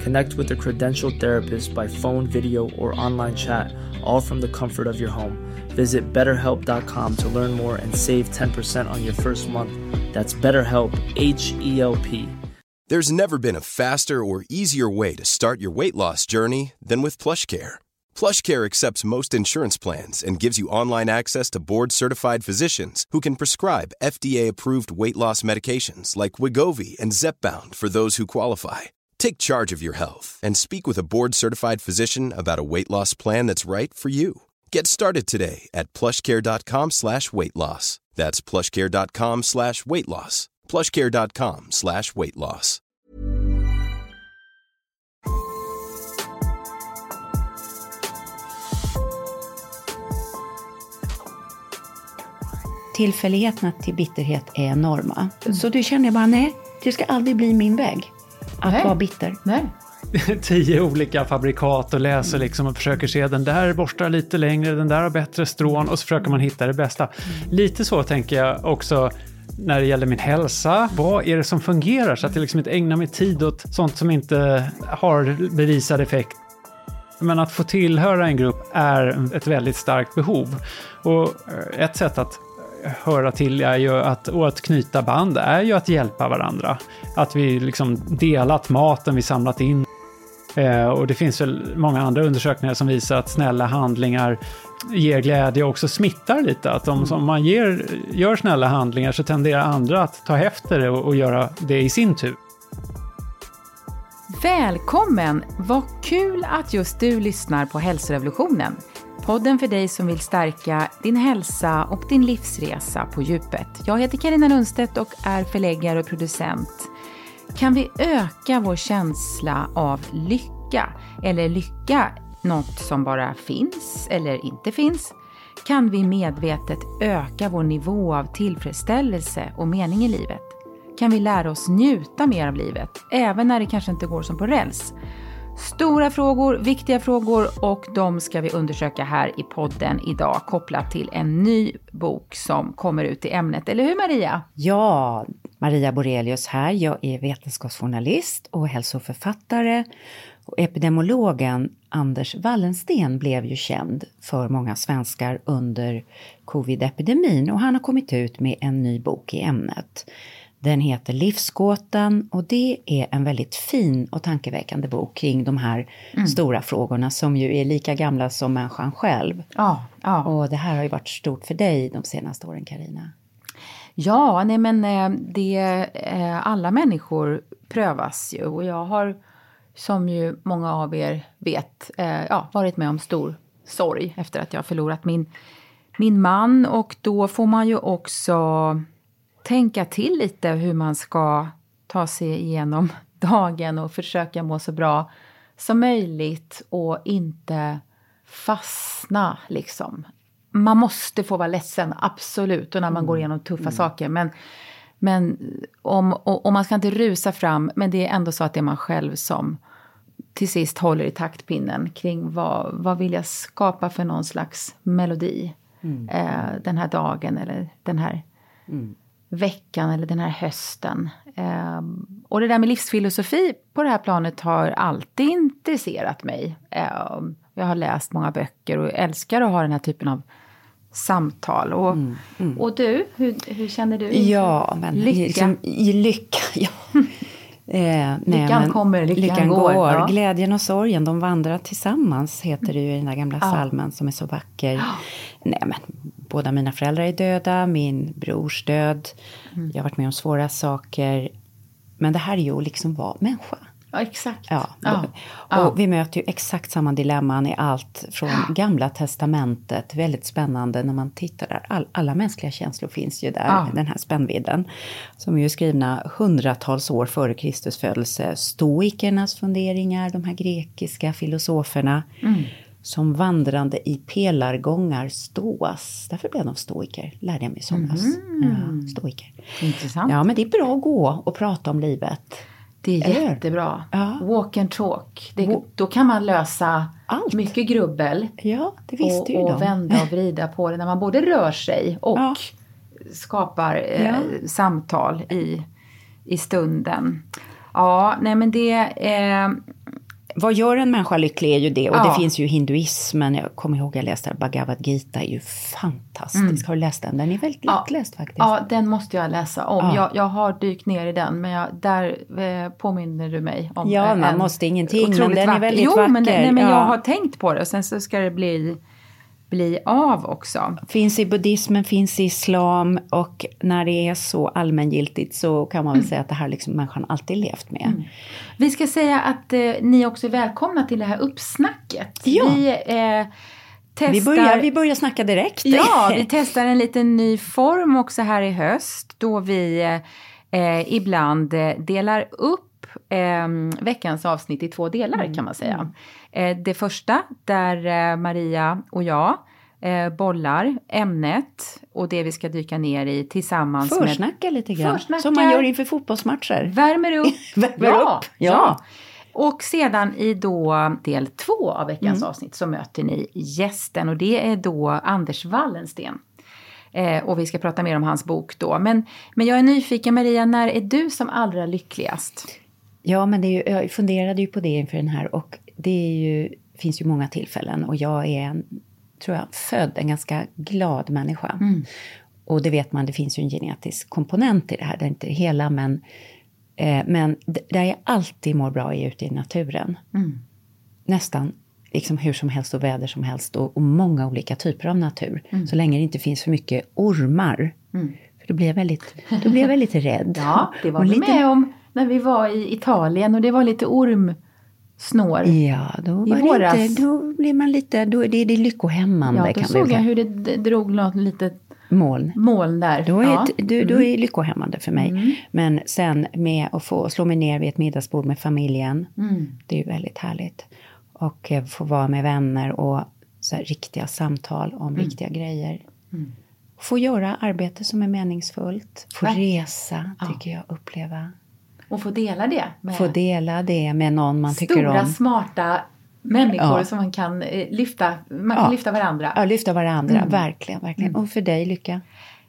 Connect with a credentialed therapist by phone, video, or online chat, all from the comfort of your home. Visit betterhelp.com to learn more and save 10% on your first month. That's BetterHelp, H E L P. There's never been a faster or easier way to start your weight loss journey than with PlushCare. PlushCare accepts most insurance plans and gives you online access to board-certified physicians who can prescribe FDA-approved weight loss medications like Wigovi and Zepbound for those who qualify. Take charge of your health and speak with a board-certified physician about a weight loss plan that's right for you. Get started today at plushcare.com slash weight loss. That's plushcare.com slash weight loss. plushcare.com slash weight loss. Tillfälligheterna till bitterhet är enorma. Så du känner bara, nej, det ska aldrig bli min väg. Att Nej. vara bitter. Nej. tio olika fabrikat och läser liksom och försöker se den där borstar lite längre, den där har bättre strån och så försöker man hitta det bästa. Lite så tänker jag också när det gäller min hälsa. Vad är det som fungerar så att jag liksom inte ägnar mig tid åt sånt som inte har bevisad effekt. Men att få tillhöra en grupp är ett väldigt starkt behov. Och ett sätt att höra till är ju att, och att knyta band är ju att hjälpa varandra. Att vi liksom delat maten vi samlat in. Eh, och det finns väl många andra undersökningar som visar att snälla handlingar ger glädje och också smittar lite. Att om, om man ger, gör snälla handlingar så tenderar andra att ta efter det och, och göra det i sin tur. Välkommen! Vad kul att just du lyssnar på Hälsorevolutionen. Podden för dig som vill stärka din hälsa och din livsresa på djupet. Jag heter Karina Lundstedt och är förläggare och producent. Kan vi öka vår känsla av lycka? Eller lycka något som bara finns eller inte finns? Kan vi medvetet öka vår nivå av tillfredsställelse och mening i livet? Kan vi lära oss njuta mer av livet, även när det kanske inte går som på räls? Stora frågor, viktiga frågor och de ska vi undersöka här i podden idag kopplat till en ny bok som kommer ut i ämnet. Eller hur Maria? Ja, Maria Borelius här. Jag är vetenskapsjournalist och hälsoförfattare. Och epidemiologen Anders Wallensten blev ju känd för många svenskar under covid-epidemin och han har kommit ut med en ny bok i ämnet. Den heter Livsgåtan och det är en väldigt fin och tankeväckande bok kring de här stora frågorna som ju är lika gamla som människan själv. Ja, ja. Och det här har ju varit stort för dig de senaste åren, Karina. Ja, nej men eh, det, eh, alla människor prövas ju och jag har som ju många av er vet eh, ja, varit med om stor sorg efter att jag förlorat min, min man och då får man ju också tänka till lite hur man ska ta sig igenom dagen och försöka må så bra som möjligt och inte fastna liksom. Man måste få vara ledsen, absolut, och när man går igenom tuffa saker. Men, men om, och, och man ska inte rusa fram, men det är ändå så att det är man själv som till sist håller i taktpinnen kring vad, vad vill jag skapa för någon slags melodi eh, den här dagen eller den här veckan eller den här hösten. Eh, och det där med livsfilosofi på det här planet har alltid intresserat mig. Eh, jag har läst många böcker och älskar att ha den här typen av samtal. Och, och du, hur, hur känner du? Ja, men Lycka. Liksom, i lycka, ja. Eh, nej, Lyckan men kommer, lyckan går, ja. Glädjen och sorgen, de vandrar tillsammans, heter det ju i den där gamla salmen som är så vacker. Nej, men båda mina föräldrar är döda, min brors död. Mm. Jag har varit med om svåra saker. Men det här är ju att liksom vara människa. Ja, exakt. Ja. Ja. Och Ja. vi möter ju exakt samma dilemman i allt från Gamla Testamentet. Väldigt spännande när man tittar där. All, alla mänskliga känslor finns ju där, Ja. den här spännvidden. Som är ju skrivna hundratals år före Kristus födelse. Stoikernas funderingar, de här grekiska filosoferna. Mm. Som vandrande i pelargångar stås. Därför blev de stoiker, lärde jag mig i somras. Mm. Ja, stoiker. Intressant. Ja, men det är bra att gå och prata om livet. Det är Eller jättebra. Ja. Walk and talk. Det, Wa- då kan man lösa Allt. mycket grubbel. Ja, det visste och, ju och de. vända och vrida på det när man både rör sig och Ja. skapar eh, samtal i, i stunden. Ja, nej men det... Eh, Vad gör en människa lycklig är ju det. Och Ja. det finns ju hinduismen. Jag kommer ihåg jag läste Bhagavad Gita. är ju fantastisk. Har du läst den? Den är väldigt Ja. lättläst faktiskt. ja, den måste jag läsa om. Ja. Jag, jag har dykt ner i den, men jag, där eh, påminner du mig om Ja, man en måste ingenting, men den är vacker- väldigt jo, men, vacker. nej, men Ja. jag har tänkt på det och sen så ska det bli, bli av också. Finns i buddhismen, finns i islam. Och när det är så allmängiltigt så kan man väl Mm. säga att det här liksom människan alltid levt med. Vi ska säga att eh, ni också är välkomna till det här uppsnacket. Ja. Vi eh, testar... Vi, börjar, vi börjar snacka direkt. Ja, vi testar en liten ny form också här i höst då vi eh, ibland eh, delar upp eh, veckans avsnitt i två delar kan man säga. Eh, det första där eh, Maria och jag eh, bollar ämnet och det vi ska dyka ner i tillsammans med Försnacka lite grann. Försnackar. Som man gör inför fotbollsmatcher. Värmer upp. Värmer ja, upp, ja. Och sedan i då del två av veckans Mm. avsnitt så möter ni gästen och det är då Anders Wallensten. Eh, och vi ska prata mer om hans bok då. Men, men jag är nyfiken Maria, när är du som allra lyckligast? Ja, men det är ju, jag funderade ju på det inför den här och det ju, finns ju många tillfällen och jag är en, tror jag, född en ganska glad människa. Och det vet man, det finns ju en genetisk komponent i det här, det är inte hela men eh, men där jag alltid mår bra är ute i naturen. Nästan liksom hur som helst och väder som helst och, och många olika typer av natur. Så länge det inte finns för mycket ormar. För då blir jag väldigt, då blir jag väldigt rädd. Ja, det var Och vi lite- med om när vi var i Italien och det var lite ormsnår. Ja, då, I var våras. det inte, då blir man lite, då är det, det är lyckohämmande Ja, då kan såg jag hur det drog något litet Moln. moln där. Då är, ja. då, då är det lyckohämmande för mig. Men sen med att få slå mig ner vid ett middagsbord med familjen, det är ju väldigt härligt. Och eh, få vara med vänner och så här, riktiga samtal om riktiga grejer. Få göra arbete som är meningsfullt. Få Verkligen. resa, tycker jag, uppleva. Och få dela det med Få dela det med någon man tycker stora om. smarta människor Ja. som man kan eh, lyfta, man kan Ja. lyfta varandra. Ja, lyfta varandra, verkligen, verkligen. Och för dig, Lycka?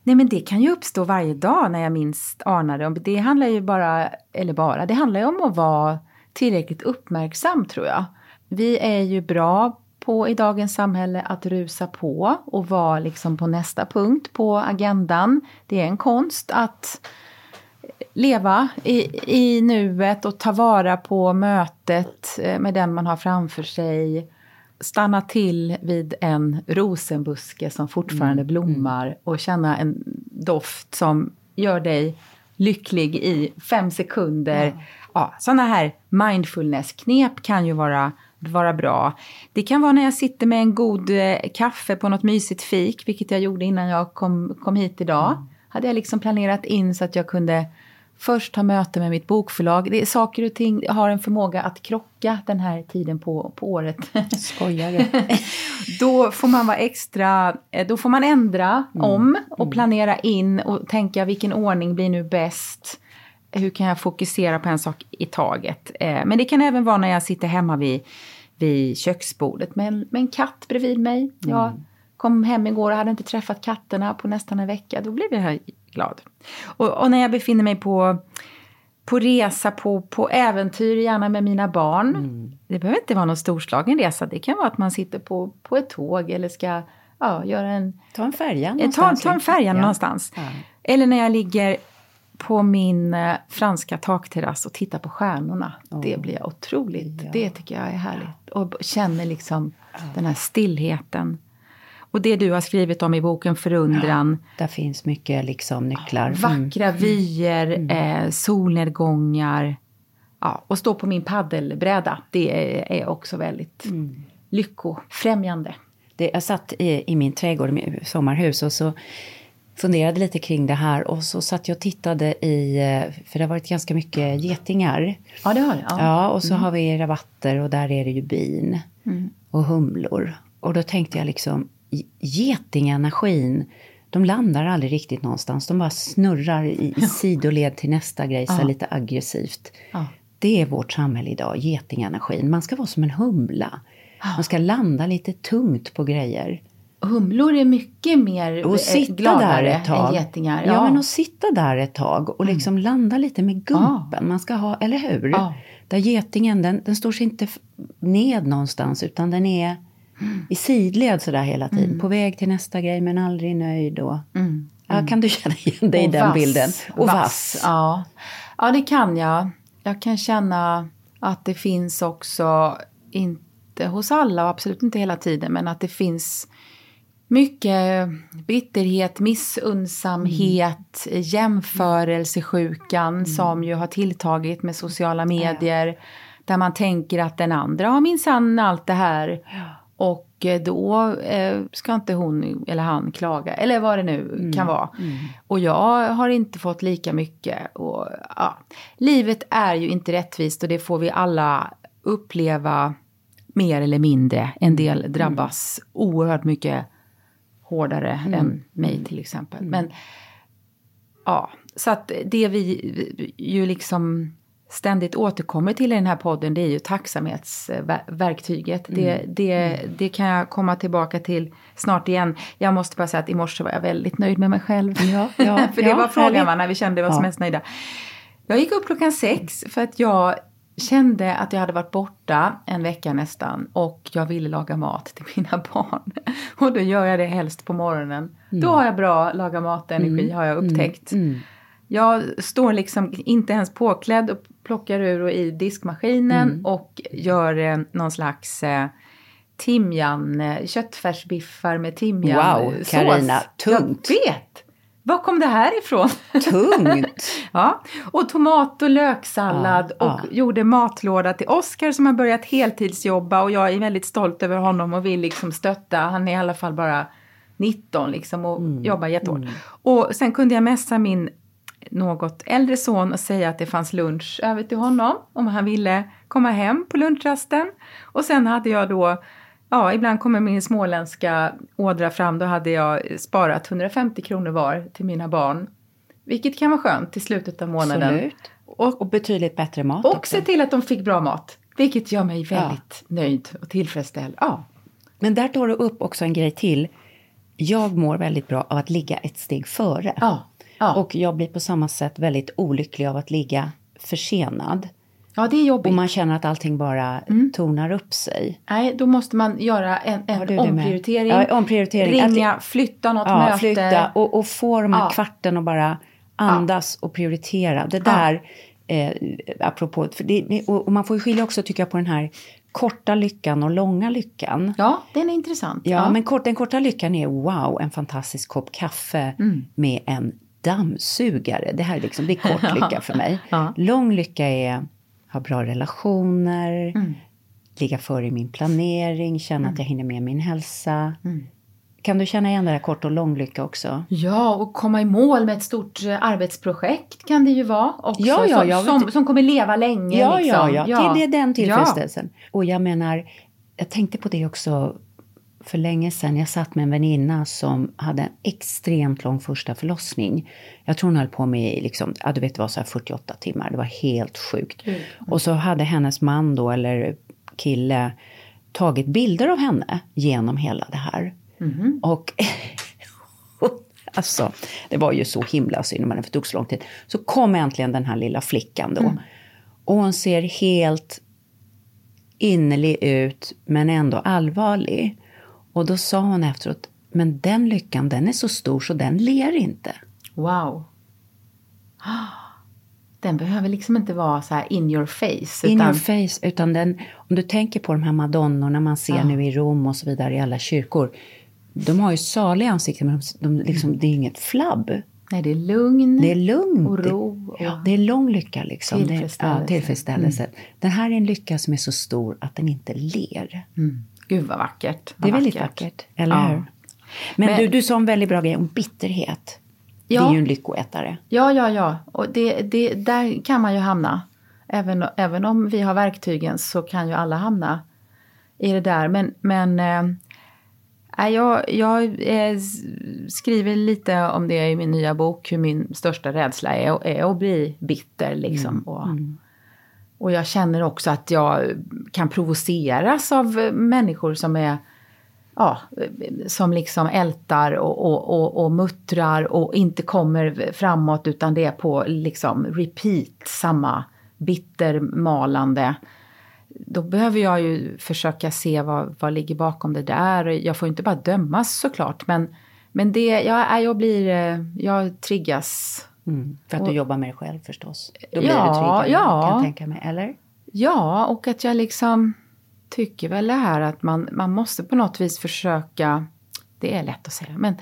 Nej men det kan ju uppstå varje dag när jag minst anar det. Det handlar ju bara, eller bara, det handlar ju om att vara tillräckligt uppmärksam tror jag. Vi är ju bra på i dagens samhälle att rusa på och vara liksom på nästa punkt på agendan. Det är en konst att leva i, i nuet och ta vara på mötet eh, med den man har framför sig. Stanna till vid en rosenbuske som fortfarande blommar och känna en doft som gör dig lycklig i fem sekunder. Ja. sådana här mindfulness-knep kan ju vara, vara bra. Det kan vara när jag sitter med en god eh, kaffe på något mysigt fik, vilket jag gjorde innan jag kom, kom hit idag. Hade jag liksom planerat in så att jag kunde först ha möte med mitt bokförlag. Det är saker och ting har en förmåga att krocka den här tiden på, på året. Skojar du? då får man vara extra, eh, då får man ändra om och planera in och tänka vilken ordning blir nu bäst. Hur kan jag fokusera på en sak i taget? Eh, Men det kan även vara när jag sitter hemma vid, vid köksbordet med en, med en katt bredvid mig. Jag kom hem igår och hade inte träffat katterna på nästan en vecka. Då blev jag glad. Och, och när jag befinner mig på på resa, på, på äventyr, gärna med mina barn. Det behöver inte vara någon storslagen resa. Det kan vara att man sitter på, på ett tåg eller ska ja, göra en... Ta en färja Ta, någonstans. ta en färja Ja. någonstans. Ja. Eller när jag ligger på min eh, franska takterrass och tittar på stjärnorna. Det blir jag otroligt, Ja. det tycker jag är härligt. Och känner liksom den här stillheten. Och det du har skrivit om i boken Förundran. Där finns mycket liksom nycklar. Vackra vyer, eh, solnedgångar. Ja, och stå på min paddelbräda. Det är, också väldigt lyckofrämjande. Det, jag satt i, i min trädgård, i sommarhus, och så funderade lite kring det här. Och så satt jag och tittade i, eh, för det har varit ganska mycket getingar. Ja, det har det. Ja, Ja. och så har vi rabatter och där är det ju bin och humlor. Och då tänkte jag liksom, getingenergin, de landar aldrig riktigt någonstans. De bara snurrar i, sidoled till nästa grej, så här lite aggressivt. Ja. Det är vårt samhälle idag, getingenergin. Man ska vara som en humla. Man ska landa lite tungt på grejer. Humlor är mycket mer Och eh, sitta gladare där ett tag. än getingar. Ja. men att sitta där ett tag och liksom landa lite med gumpen. Man ska ha, eller hur? Ja. Där getingen, den, den står sig inte ned någonstans utan den är i sidled sådär hela tiden. På väg till nästa grej men aldrig nöjd. Och, Ja, kan du känna igen dig i den vass. bilden? Och vass. Ja. ja, det kan jag. Jag kan känna att det finns också, inte hos alla och absolut inte hela tiden, men att det finns mycket bitterhet, missunnsamhet, jämförelsesjukan som ju har tilltagit med sociala medier. Där man tänker att den andra har minsann allt det här. Och eh, då eh, ska inte hon eller han klaga, eller vad det nu kan vara. Och jag har inte fått lika mycket. Och, ja. Livet är ju inte rättvist och det får vi alla uppleva mer eller mindre. En del drabbas oerhört mycket hårdare än mig till exempel. Men ja, så att det vi ju liksom ständigt återkommer till i den här podden det är ju tacksamhetsverktyget. Det, det, det kan jag komma tillbaka till snart igen. Jag måste bara säga att i morse var jag väldigt nöjd med mig själv. Ja, ja, för det ja, var frågan va, när vi kände oss Ja. mest nöjda. Jag gick upp klockan sex för att jag kände att jag hade varit borta en vecka nästan och jag ville laga mat till mina barn. Och då gör jag det helst på morgonen. Då har jag bra laga mat-energi har jag upptäckt. Jag står liksom inte ens påklädd och plockar ur och i diskmaskinen och gör eh, någon slags eh, timjan, eh, köttfärsbiffar med timjan. Wow, eh, sås. Carina, tungt. Jag vet! Var kom det här ifrån? Tungt! Ja, och tomat och löksallad Ja, och ja. gjorde matlåda till Oskar som har börjat heltidsjobba och jag är väldigt stolt över honom och vill liksom stötta. Han är i alla fall bara 19 liksom och Mm. jobbar jättehårt. Och sen kunde jag messa min något äldre son och säga att det fanns lunch över till honom om han ville komma hem på lunchrasten. Och sen hade jag då, ja ibland kommer min småländska ådra fram, då hade jag sparat 150 kronor var till mina barn. Vilket kan vara skönt till slutet av månaden. Absolut. Och, Och betydligt bättre mat och också. se till att de fick bra mat. Vilket gör mig väldigt nöjd och tillfredsställd. Ja. Men där tar du upp också en grej till. Jag mår väldigt bra av att ligga ett steg före. Ja, ja. Och jag blir på samma sätt väldigt olycklig av att ligga försenad. ja, det är jobbigt. Och man känner att allting bara Mm. tonar upp sig. Nej, då måste man göra en, en omprioritering. Ja, omprioritering. Ringa, flytta något Ja, möte. flytta och, och få de här Ja. kvarten och bara andas och prioritera. Det där, eh, apropå, det, och, man får ju skilja också tycker jag på den här korta lyckan och långa lyckan. Ja, den är intressant. Ja, men kort, den korta lyckan är wow, en fantastisk kopp kaffe Mm. med en dammsugare. Det här är liksom, är kort lycka för mig. Ja. Lång lycka är ha bra relationer, Mm. ligga före i min planering, känna att jag hinner med min hälsa. Mm. Kan du känna igen det där kort och lång lycka också? Ja, och komma i mål med ett stort eh, arbetsprojekt kan det ju vara också. Ja, ja, som, vet som, inte. som kommer leva länge. Ja, liksom. ja, ja, Till det är den Ja. tillfredsställelsen. Och jag menar, jag tänkte på det också för länge sedan. Jag satt med en väninna som hade en extremt lång första förlossning. Jag tror hon höll på med, liksom, ja, du vet, det var så här 48 timmar. Det var helt sjukt. Och så hade hennes man då, eller kille, tagit bilder av henne genom hela det här. Och Alltså, det var ju så himla synd om henne, för det tog så lång tid. Så kom äntligen den här lilla flickan då. Och hon ser helt innerlig ut, men ändå allvarlig. Och då sa hon efteråt, men den lyckan, den är så stor så den ler inte. Wow. Den behöver liksom inte vara så här in your face. In utan, your face, utan den, om du tänker på de här madonnorna man ser Ja. nu i Rom och så vidare i alla kyrkor. de har ju saliga ansikten, men de, de liksom, det är inget flabb. Nej, det är lugn. Det är lugnt. Och ro. Och Ja, det är lång lycka liksom. Tillfredsställelse. Det, ja, tillfredsställelse. Den här är en lycka som är så stor att den inte ler. Mm. Gud vad vackert. Det är Vad väldigt vackert, eller Ja. hur? Men, Men- du, du sa en väldigt bra grej om bitterhet. Det Ja. är ju en lyckoätare. Ja, ja, ja. Och det, det, där kan man ju hamna. Även, även om vi har verktygen så kan ju alla hamna i det där. Men, men nej, jag, jag s- skriver lite om det i min nya bok, hur min största rädsla är, är att bli bitter. Liksom. Och, och jag känner också att jag kan provoceras av eh, människor som är ja, eh, som liksom ältar och, och, och, och muttrar och inte kommer framåt utan det är på liksom repeat, samma bittermalande. Då behöver jag ju försöka se vad, vad ligger bakom det där. Jag får inte bara dömas såklart men, men det, jag, jag blir, eh, jag triggas. Mm. För att du jobbar med dig själv förstås. Då blir Ja, du triggad, ja. kan jag tänka mig. Eller? Ja, och att jag liksom tycker väl det här att man, man måste på något vis försöka, det är lätt att säga, men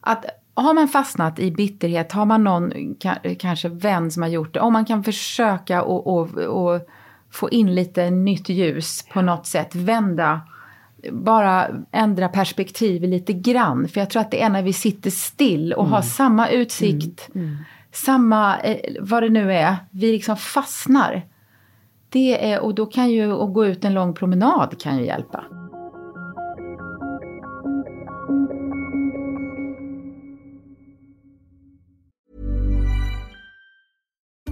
att har man fastnat i bitterhet, har man någon ka- kanske vän som har gjort det, om man kan försöka och, och, och få in lite nytt ljus på något sätt, vända, bara ändra perspektiv lite grann. För jag tror att det är när vi sitter still och har samma utsikt, samma, eh, vad det nu är, vi liksom fastnar. Det är, och då kan ju att gå ut en lång promenad kan ju hjälpa.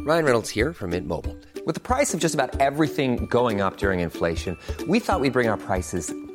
Ryan Reynolds here from Mint Mobile. With the price of just about everything going up during inflation, we thought we'd bring our prices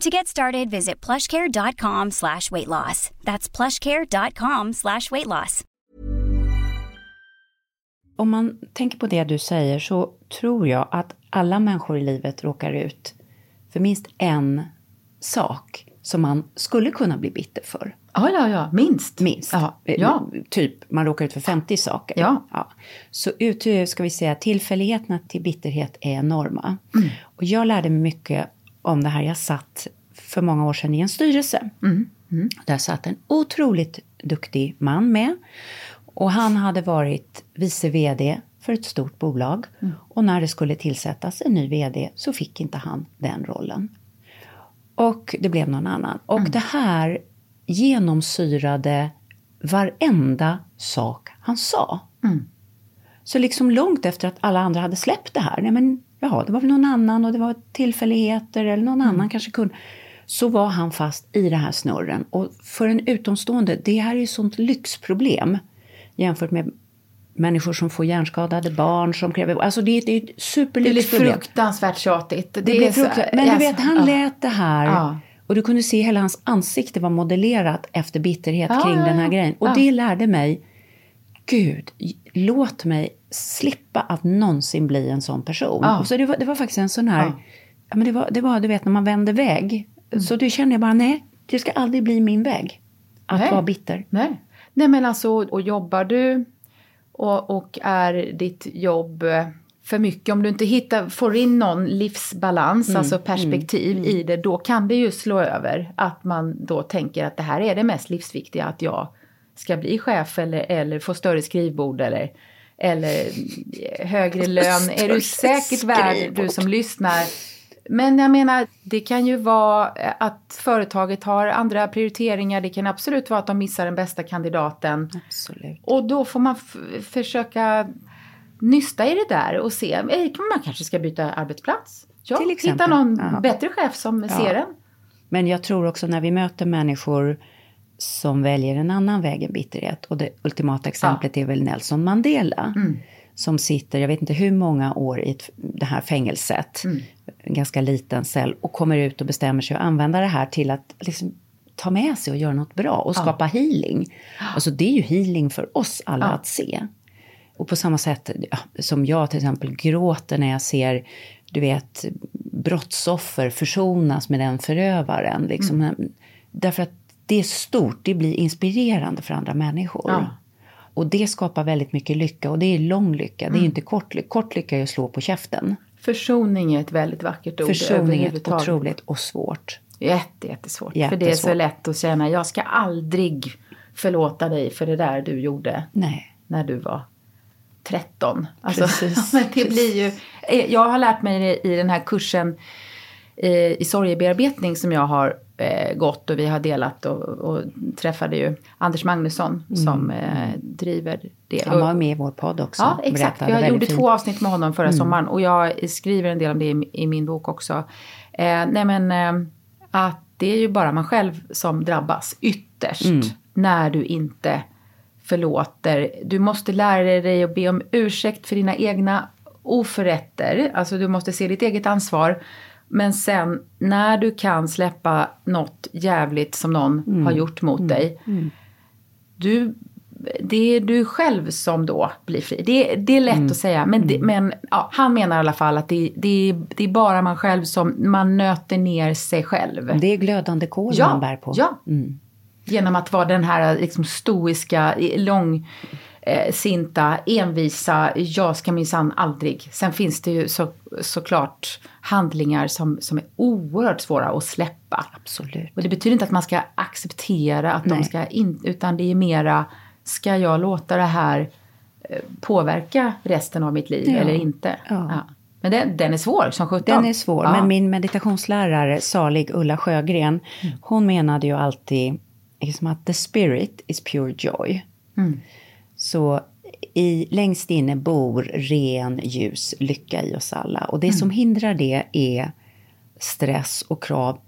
To get started, visit plushcare.com slash weight loss. That's plushcare.com slash weight loss. Om man tänker på det du säger så tror jag att alla människor i livet råkar ut för minst en sak som man skulle kunna bli bitter för. Ja, ja, ja, minst. Minst. Ja, Eh, ja. Typ, man råkar ut för 50 saker. Ja. Så ut, ska vi säga, tillfälligheterna till bitterhet är enorma. Och jag lärde mig mycket om det här. Jag satt för många år sedan i en styrelse. Där satt en otroligt duktig man med. Och han hade varit vice vd för ett stort bolag. Och när det skulle tillsättas en ny vd så fick inte han den rollen. Och det blev någon annan. Och det här genomsyrade varenda sak han sa. Så liksom långt efter att alla andra hade släppt det här, nej men jaha, det var väl någon annan och det var tillfälligheter eller någon annan kanske kunde. Så var han fast i det här snurren. Och för en utomstående, det här är ju sånt lyxproblem jämfört med människor som får hjärnskadade barn som kräver... Alltså det det är ett Det blir superlyxproblem. fruktansvärt tjatigt. Det blev så- fruktansvärt. Men du vet, han ja. lät det här. Ja. Och du kunde se hela hans ansikte var modellerat efter bitterhet Ja, kring den här grejen. Och det lärde mig, Gud, låt mig slippa att någonsin bli en sån person. Ja. Och så det, var, det var faktiskt en sån här, ja. Ja. men det, var, det var, du vet, när man vänder väg. Så då kände jag bara, nej, det ska aldrig bli min väg. Att Nej. vara bitter. Nej. Nej men alltså, och jobbar du och, och är ditt jobb eh, för mycket, om du inte hittar, får in någon livsbalans, Mm, alltså perspektiv mm, i det, då kan det ju slå över. Att man då tänker att det här är det mest livsviktiga, att jag ska bli chef eller, eller få större skrivbord eller, eller högre lön. är du säkert värd, du som lyssnar, men jag menar, det kan ju vara att företaget har andra prioriteringar. Det kan absolut vara att de missar den bästa kandidaten. Absolut. Och då får man försöka nysta i det där och se, eh, man kanske ska byta arbetsplats. Ja, Till exempel. hitta någon Ja. bättre chef som Ja. ser en. Men jag tror också när vi möter människor som väljer en annan väg än bitterhet. Och det ultimata exemplet är väl Nelson Mandela. Mm. Som sitter, jag vet inte hur många år i ett, det här fängelset. Mm. En ganska liten cell. Och kommer ut och bestämmer sig att använda det här till att liksom, ta med sig och göra något bra. Och Ja. skapa healing. Alltså det är ju healing för oss alla Ja. att se. Och på samma sätt ja, som jag till exempel gråter när jag ser, du vet, brottsoffer försonas med den förövaren. Liksom. Mm. Därför att det är stort, det blir inspirerande för andra människor. Ja. Och det skapar väldigt mycket lycka och det är lång lycka, det är Mm. inte kort lycka. Kort lycka är att slå på käften. Försoning är ett väldigt vackert ord Försoning är otroligt och svårt. Jätte, jättesvårt. För det är så Jättesvårt. lätt att känna, jag ska aldrig förlåta dig för det där du gjorde Nej. när du var 13. Alltså, Precis. men det blir ju, eh, jag har lärt mig det i den här kursen eh, i sorgebearbetning som jag har eh, gått och vi har delat och, och träffade ju Anders Magnusson som eh, driver det. Han var med i vår podd också. Ja, exakt. Jag gjorde fint. två avsnitt med honom förra Mm. sommaren och jag skriver en del om det i, i min bok också. Eh, nej men eh, att det är ju bara man själv som drabbas ytterst Mm. när du inte förlåter. Du måste lära dig att be om ursäkt för dina egna oförrätter. Alltså du måste se ditt eget ansvar. Men sen när du kan släppa något jävligt som någon Mm. har gjort mot dig. Du, det är du själv som då blir fri. Det, det är lätt Mm. att säga. Men, det, men ja, han menar i alla fall att det, det, det är bara man själv som man nöter ner sig själv. Det är glödande kol Ja, man bär på. ja. Mm. Genom att vara den här liksom stoiska, lång eh, sinta, envisa, jag ska minsann aldrig. Sen finns det ju så, såklart handlingar som, som är oerhört svåra att släppa. Absolut. Och det betyder inte att man ska acceptera att de Nej. ska in, utan det är mera, ska jag låta det här eh, påverka resten av mitt liv Ja. eller inte? Ja. Men den, den är svår som sjutton. Den är svår, Ja. men min meditationslärare, salig Ulla Sjögren, Mm. hon menade ju alltid liksom att the spirit is pure joy. Mm. Så i, längst inne bor ren, ljus lycka i oss alla. Och det Mm. som hindrar det är stress och krav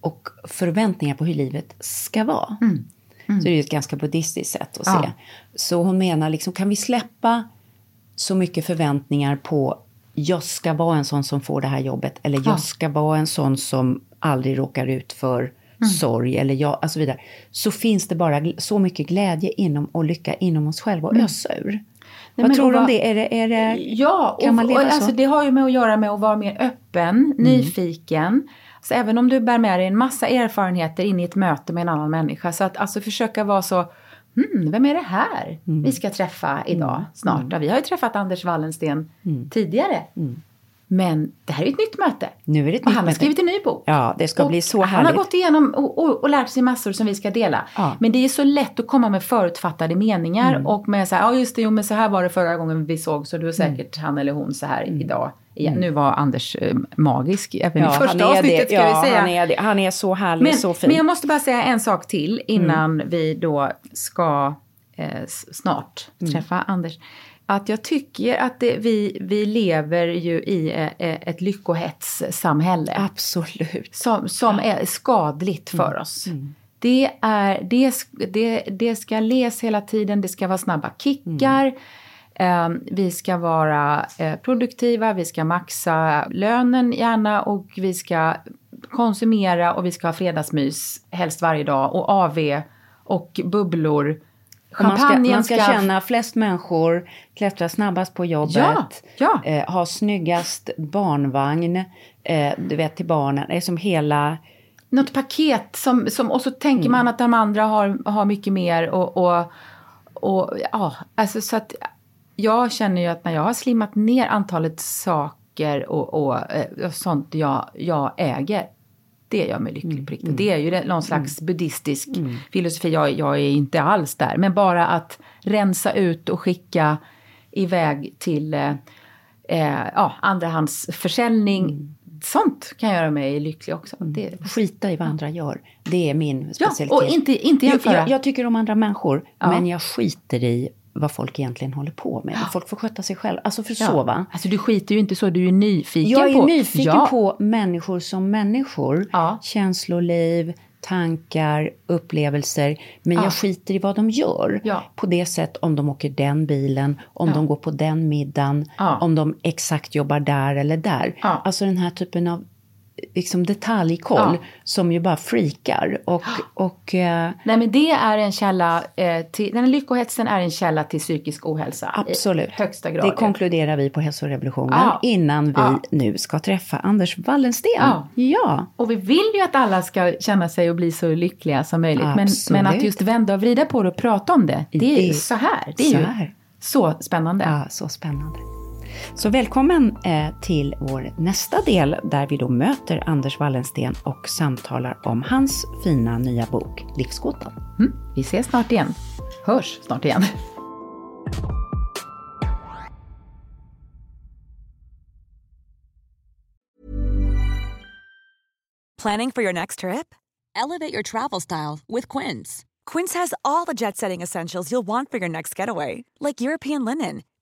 och förväntningar på hur livet ska vara. Så det är ett ganska buddhistiskt sätt att Mm. Ja. se. Så hon menar, liksom, kan vi släppa så mycket förväntningar på jag ska vara en sån som får det här jobbet eller Ja. jag ska vara en sån som aldrig råkar ut för Mm. sorg eller jag, alltså vidare. Så finns det bara så mycket glädje inom och lycka inom oss själva och Mm. ösa ur. Nej, Vad tror och du om det? Är det, är det Ja, kan och, man leva och, alltså, så? det har ju med att göra med att vara mer öppen, nyfiken. Så även om du bär med dig en massa erfarenheter in i ett möte med en annan människa. Så att alltså försöka vara så, hmm, vem är det här Mm. vi ska träffa idag snart? Ja, vi har ju träffat Anders Wallensten Mm. tidigare. Men det här är ett nytt möte. Nu är det ett och nytt han har möte. skrivit en ny bok. Ja, det ska Och bli så Han härligt. har gått igenom och, och, och lärt sig massor som vi ska dela. Ja. Men det är så lätt att komma med förutfattade meningar Mm. och med så här, ja just det, jo men så här var det förra gången vi såg så du är Mm. säkert han eller hon så här idag. Igen. Nu var Anders eh, magisk även Ja, i första han avsnittet ska ja, vi säga. Han är, det. han är så härlig, men, så fin. men jag måste bara säga en sak till innan Mm. vi då ska eh, snart Mm. träffa Anders. Att jag tycker att det, vi, vi lever ju i eh, eh, ett lyckohetssamhälle. Absolut. Som, som är skadligt för Mm. oss. Det, är, det, det, det ska les hela tiden, det ska vara snabba kickar. Eh, vi ska vara eh, produktiva, vi ska maxa lönen gärna och vi ska konsumera och vi ska ha fredagsmys helst varje dag och AV och bubblor. Och man ska, Champagnen man ska känna flest människor, klättra snabbast på jobbet, Ja, ja. Eh, ha snyggast barnvagn, eh, du vet till barnen, det är som hela... något paket som, som och så tänker Mm. man att de andra har, har mycket mer och, och, och ja, alltså så att jag känner ju att när jag har slimmat ner antalet saker och, och, eh, och sånt jag, jag äger, det gör mig lycklig på riktigt. Det är ju någon slags buddhistisk filosofi, jag, jag är inte alls där. Men bara att rensa ut och skicka iväg till eh, eh, ja, andrahandsförsäljning. Sånt kan göra mig lycklig också. Det, Skita i vad andra gör. Det är min ja, specialitet. och inte, inte jag, jämföra. jag, jag tycker om andra människor, Ja. men jag skiter i vad folk egentligen håller på med. Folk får sköta sig själv. Alltså för Ja. Alltså du skiter ju inte så, du är ju nyfiken Jag är på... nyfiken ja. på människor som människor. Ja. Känsloliv, tankar, upplevelser. Men Ja. jag skiter i vad de gör. Ja. På det sätt om de åker den bilen, om Ja. de går på den middagen, om de exakt jobbar där eller där. Alltså den här typen av liksom detaljkoll Ja. som ju bara freakar. Och, och eh, Nej men det är en källa eh, till, den lyckohetsen är en källa till psykisk ohälsa. Absolut. Högsta grad. Det konkluderar vi på hälsorevolutionen Ja. innan vi Ja. nu ska träffa Anders Wallensten. Ja. ja. Och vi vill ju att alla ska känna sig och bli så lyckliga som möjligt. Men, men att just vända och vrida på det och prata om det, det är ju Det- så här. Det är så ju här. så spännande. Ja, så spännande. Så välkommen eh, till vår nästa del där vi då möter Anders Wallensten och samtalar om hans fina nya bok Livsgåtan. Mm. Vi ses snart igen. Hörs snart igen. Planning for your next trip? Elevate your travel style with Quince. Quince has all the jet setting essentials you'll want for your next getaway, like European linen,